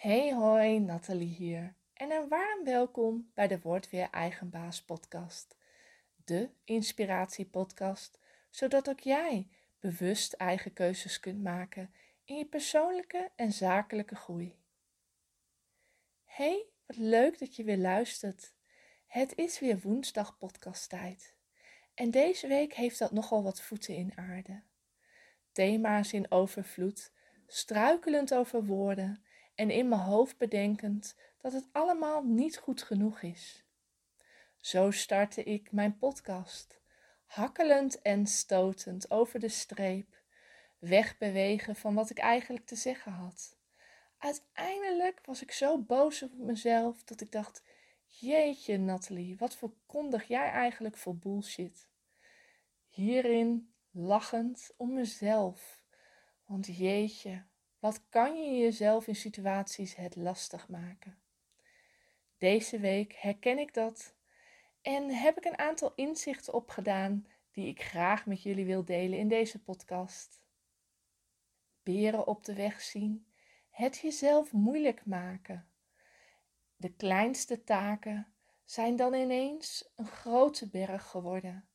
Hey hoi, Nathalie hier. En een warm welkom bij de Word Weer Eigenbaas podcast. De inspiratiepodcast, zodat ook jij bewust eigen keuzes kunt maken in je persoonlijke en zakelijke groei. Hey, wat leuk dat je weer luistert. Het is weer woensdag podcasttijd. En deze week heeft dat nogal wat voeten in aarde. Thema's in overvloed, struikelend over woorden en in mijn hoofd bedenkend dat het allemaal niet goed genoeg is. Zo startte ik mijn podcast, hakkelend en stotend over de streep, wegbewegen van wat ik eigenlijk te zeggen had. Uiteindelijk was ik zo boos op mezelf dat ik dacht: Jeetje, Nathalie, wat verkondig jij eigenlijk voor bullshit? Hierin lachend om mezelf. Want jeetje, wat kan je jezelf in situaties het lastig maken? Deze week herken ik dat en heb ik een aantal inzichten opgedaan die ik graag met jullie wil delen in deze podcast. Beren op de weg zien, het jezelf moeilijk maken. De kleinste taken zijn dan ineens een grote berg geworden.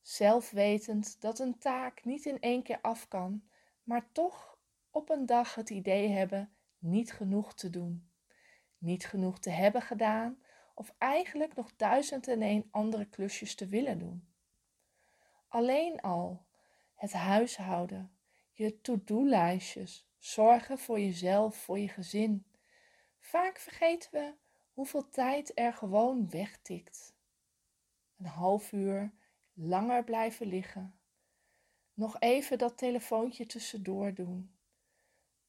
Zelf wetend dat een taak niet in één keer af kan, maar toch op een dag het idee hebben niet genoeg te doen, niet genoeg te hebben gedaan of eigenlijk nog duizend en één andere klusjes te willen doen. Alleen al het huishouden, je to-do-lijstjes, zorgen voor jezelf, voor je gezin. Vaak vergeten we hoeveel tijd er gewoon wegtikt. Een half uur langer blijven liggen, nog even dat telefoontje tussendoor doen.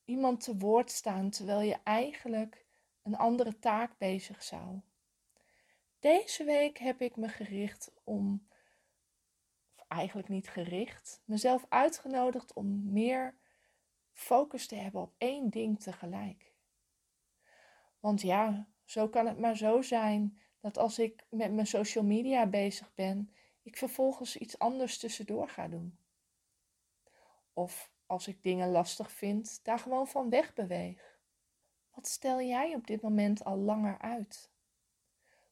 Iemand te woord staan terwijl je eigenlijk een andere taak bezig zou. Deze week heb ik me gericht om, of eigenlijk niet gericht, mezelf uitgenodigd om meer focus te hebben op één ding tegelijk. Want ja, zo kan het maar zo zijn dat als ik met mijn social media bezig ben, ik vervolgens iets anders tussendoor ga doen. Of als ik dingen lastig vind, daar gewoon van wegbeweeg. Wat stel jij op dit moment al langer uit?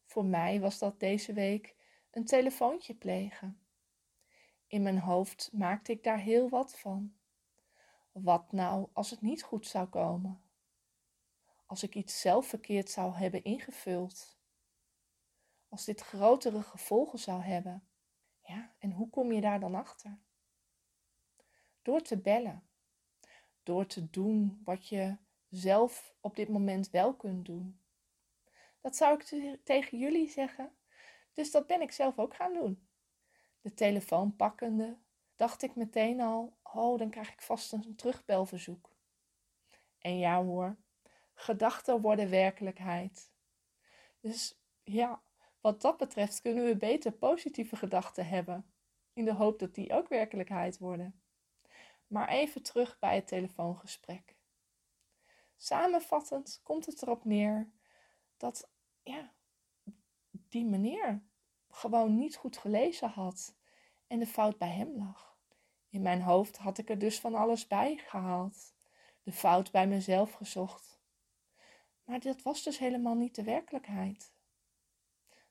Voor mij was dat deze week een telefoontje plegen. In mijn hoofd maakte ik daar heel wat van. Wat nou als het niet goed zou komen? Als ik iets zelf verkeerd zou hebben ingevuld? Als dit grotere gevolgen zou hebben? Ja, en hoe kom je daar dan achter? Door te bellen. Door te doen wat je zelf op dit moment wel kunt doen. Dat zou ik tegen jullie zeggen. Dus dat ben ik zelf ook gaan doen. De telefoon pakkende, dacht ik meteen al: oh, dan krijg ik vast een terugbelverzoek. En ja hoor, gedachten worden werkelijkheid. Dus ja, wat dat betreft kunnen we beter positieve gedachten hebben, in de hoop dat die ook werkelijkheid worden. Maar even terug bij het telefoongesprek. Samenvattend komt het erop neer dat ja, die meneer gewoon niet goed gelezen had en de fout bij hem lag. In mijn hoofd had ik er dus van alles bij gehaald, de fout bij mezelf gezocht. Maar dat was dus helemaal niet de werkelijkheid.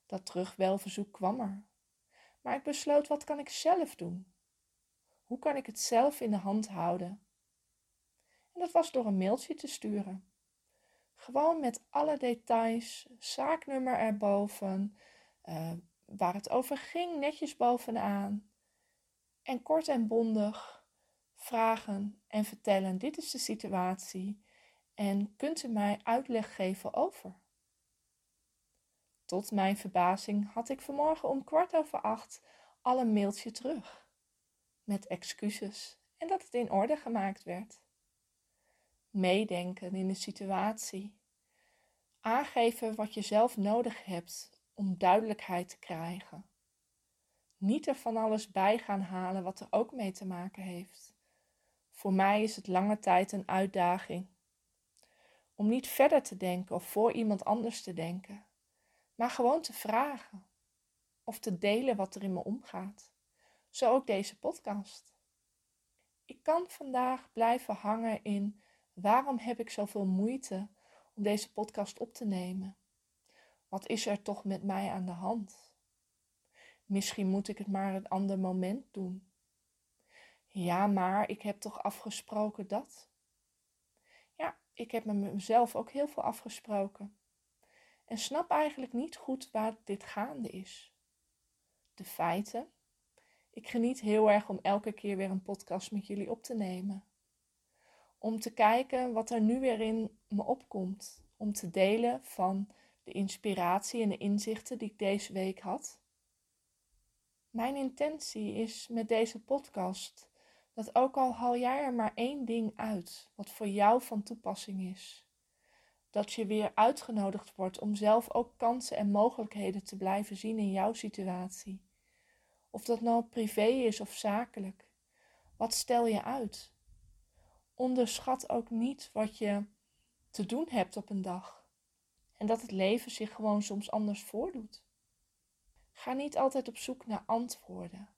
Dat terugwelverzoek kwam er. Maar ik besloot, wat kan ik zelf doen? Hoe kan ik het zelf in de hand houden? En dat was door een mailtje te sturen. Gewoon met alle details, zaaknummer erboven, uh, waar het over ging, netjes bovenaan. En kort en bondig vragen en vertellen: dit is de situatie en kunt u mij uitleg geven over? Tot mijn verbazing had ik vanmorgen om kwart over acht al een mailtje terug. Met excuses en dat het in orde gemaakt werd. Meedenken in de situatie. Aangeven wat je zelf nodig hebt om duidelijkheid te krijgen. Niet er van alles bij gaan halen wat er ook mee te maken heeft. Voor mij is het lange tijd een uitdaging. Om niet verder te denken of voor iemand anders te denken, maar gewoon te vragen of te delen wat er in me omgaat. Zo ook deze podcast. Ik kan vandaag blijven hangen in Waarom heb ik zoveel moeite om deze podcast op te nemen? Wat is er toch met mij aan de hand? Misschien moet ik het maar een ander moment doen. Ja, maar ik heb toch afgesproken dat? Ja, ik heb met mezelf ook heel veel afgesproken. En snap eigenlijk niet goed waar dit gaande is. De feiten. Ik geniet heel erg om elke keer weer een podcast met jullie op te nemen. Om te kijken wat er nu weer in me opkomt. Om te delen van de inspiratie en de inzichten die ik deze week had. Mijn intentie is met deze podcast dat ook al haal jij er maar één ding uit wat voor jou van toepassing is, dat je weer uitgenodigd wordt om zelf ook kansen en mogelijkheden te blijven zien in jouw situatie. Of dat nou privé is of zakelijk. Wat stel je uit? Onderschat ook niet wat je te doen hebt op een dag. En dat het leven zich gewoon soms anders voordoet. Ga niet altijd op zoek naar antwoorden,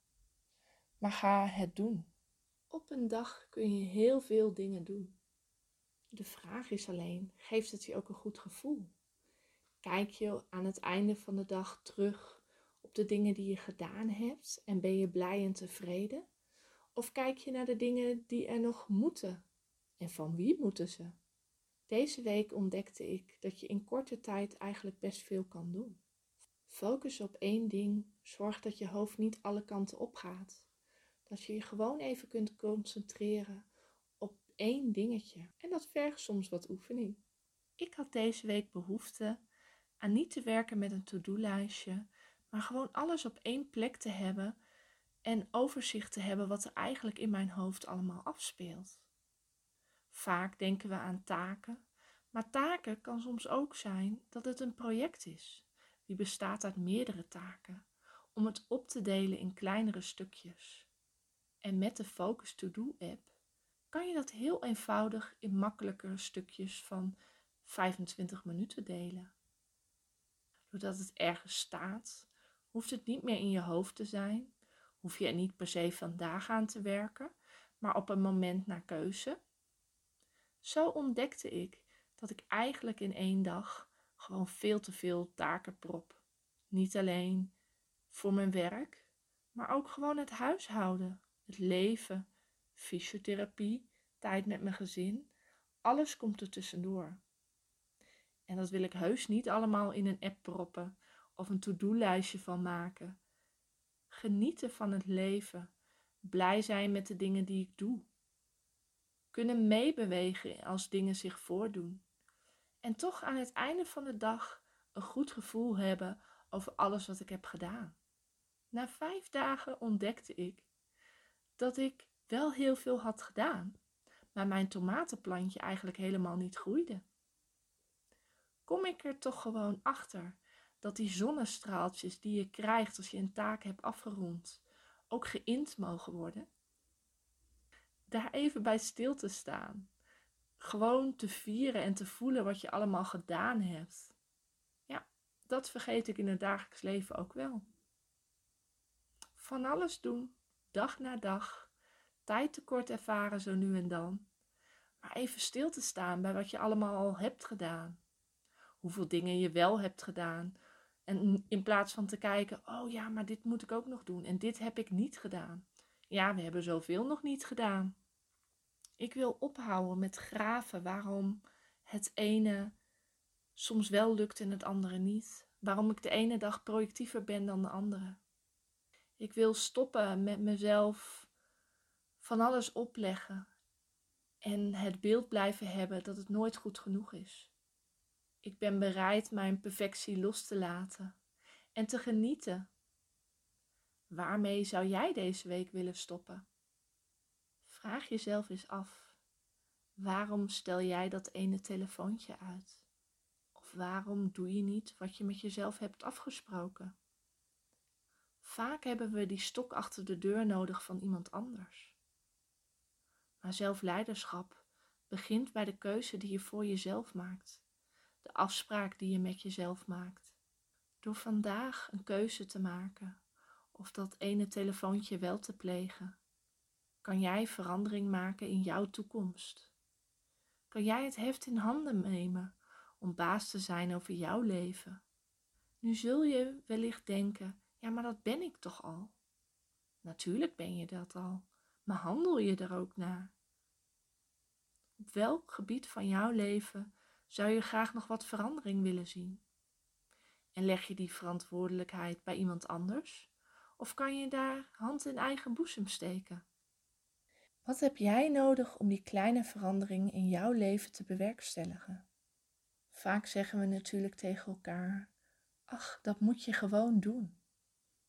maar ga het doen. Op een dag kun je heel veel dingen doen. De vraag is alleen, geeft het je ook een goed gevoel? Kijk je aan het einde van de dag terug op de dingen die je gedaan hebt en ben je blij en tevreden? Of kijk je naar de dingen die er nog moeten en van wie moeten ze? Deze week ontdekte ik dat je in korte tijd eigenlijk best veel kan doen. Focus op één ding, zorg dat je hoofd niet alle kanten opgaat. Dat je je gewoon even kunt concentreren op één dingetje. En dat vergt soms wat oefening. Ik had deze week behoefte aan niet te werken met een to-do-lijstje, maar gewoon alles op één plek te hebben en overzicht te hebben wat er eigenlijk in mijn hoofd allemaal afspeelt. Vaak denken we aan taken, maar taken kan soms ook zijn dat het een project is. Die bestaat uit meerdere taken, om het op te delen in kleinere stukjes. En met de Focus To Do app kan je dat heel eenvoudig in makkelijkere stukjes van 25 minuten delen. Doordat het ergens staat, hoeft het niet meer in je hoofd te zijn, hoef je er niet per se vandaag aan te werken, maar op een moment naar keuze. Zo ontdekte ik dat ik eigenlijk in één dag gewoon veel te veel taken prop. Niet alleen voor mijn werk, maar ook gewoon het huishouden, het leven, fysiotherapie, tijd met mijn gezin. Alles komt er tussendoor. En dat wil ik heus niet allemaal in een app proppen of een to-do-lijstje van maken. Genieten van het leven, blij zijn met de dingen die ik doe. Kunnen meebewegen als dingen zich voordoen. En toch aan het einde van de dag een goed gevoel hebben over alles wat ik heb gedaan. Na vijf dagen ontdekte ik dat ik wel heel veel had gedaan, maar mijn tomatenplantje eigenlijk helemaal niet groeide. Kom ik er toch gewoon achter dat die zonnestraaltjes die je krijgt als je een taak hebt afgerond, ook geïnd mogen worden? Daar even bij stil te staan. Gewoon te vieren en te voelen wat je allemaal gedaan hebt. Ja, dat vergeet ik in het dagelijks leven ook wel. Van alles doen, dag na dag, tijdtekort ervaren zo nu en dan, maar even stil te staan bij wat je allemaal al hebt gedaan. Hoeveel dingen je wel hebt gedaan. En in plaats van te kijken, oh ja, maar dit moet ik ook nog doen en dit heb ik niet gedaan. Ja, we hebben zoveel nog niet gedaan. Ik wil ophouden met graven waarom het ene soms wel lukt en het andere niet. Waarom ik de ene dag projectiever ben dan de andere. Ik wil stoppen met mezelf van alles opleggen en het beeld blijven hebben dat het nooit goed genoeg is. Ik ben bereid mijn perfectie los te laten en te genieten. Waarmee zou jij deze week willen stoppen? Vraag jezelf eens af. Waarom stel jij dat ene telefoontje uit? Of waarom doe je niet wat je met jezelf hebt afgesproken? Vaak hebben we die stok achter de deur nodig van iemand anders. Maar zelfleiderschap begint bij de keuze die je voor jezelf maakt, de afspraak die je met jezelf maakt. Door vandaag een keuze te maken of dat ene telefoontje wel te plegen, kan jij verandering maken in jouw toekomst kan jij het heft in handen nemen om baas te zijn over jouw leven. Nu zul je wellicht denken: ja, maar dat ben ik toch al? Natuurlijk ben je dat al, maar handel je er ook naar? Op welk gebied van jouw leven zou je graag nog wat verandering willen zien? En leg je die verantwoordelijkheid bij iemand anders? Of kan je daar hand in eigen boezem steken? Wat heb jij nodig om die kleine verandering in jouw leven te bewerkstelligen? Vaak zeggen we natuurlijk tegen elkaar: Ach, dat moet je gewoon doen.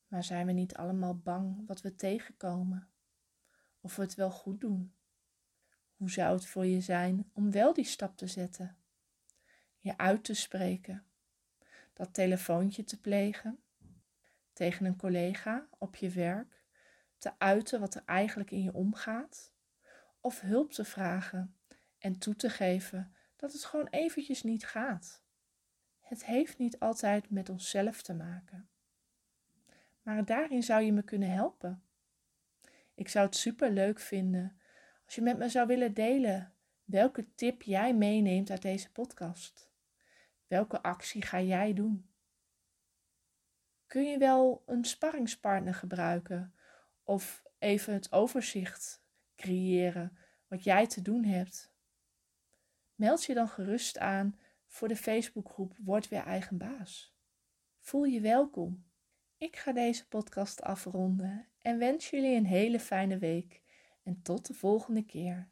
Maar zijn we niet allemaal bang wat we tegenkomen? Of we het wel goed doen? Hoe zou het voor je zijn om wel die stap te zetten? Je uit te spreken, dat telefoontje te plegen, tegen een collega op je werk, te uiten wat er eigenlijk in je omgaat, of hulp te vragen en toe te geven dat het gewoon eventjes niet gaat. Het heeft niet altijd met onszelf te maken. Maar daarin zou je me kunnen helpen. Ik zou het super leuk vinden als je met me zou willen delen welke tip jij meeneemt uit deze podcast. Welke actie ga jij doen? Kun je wel een sparringspartner gebruiken of even het overzicht creëren wat jij te doen hebt? Meld je dan gerust aan voor de Facebookgroep Word weer eigen baas. Voel je welkom. Ik ga deze podcast afronden en wens jullie een hele fijne week en tot de volgende keer.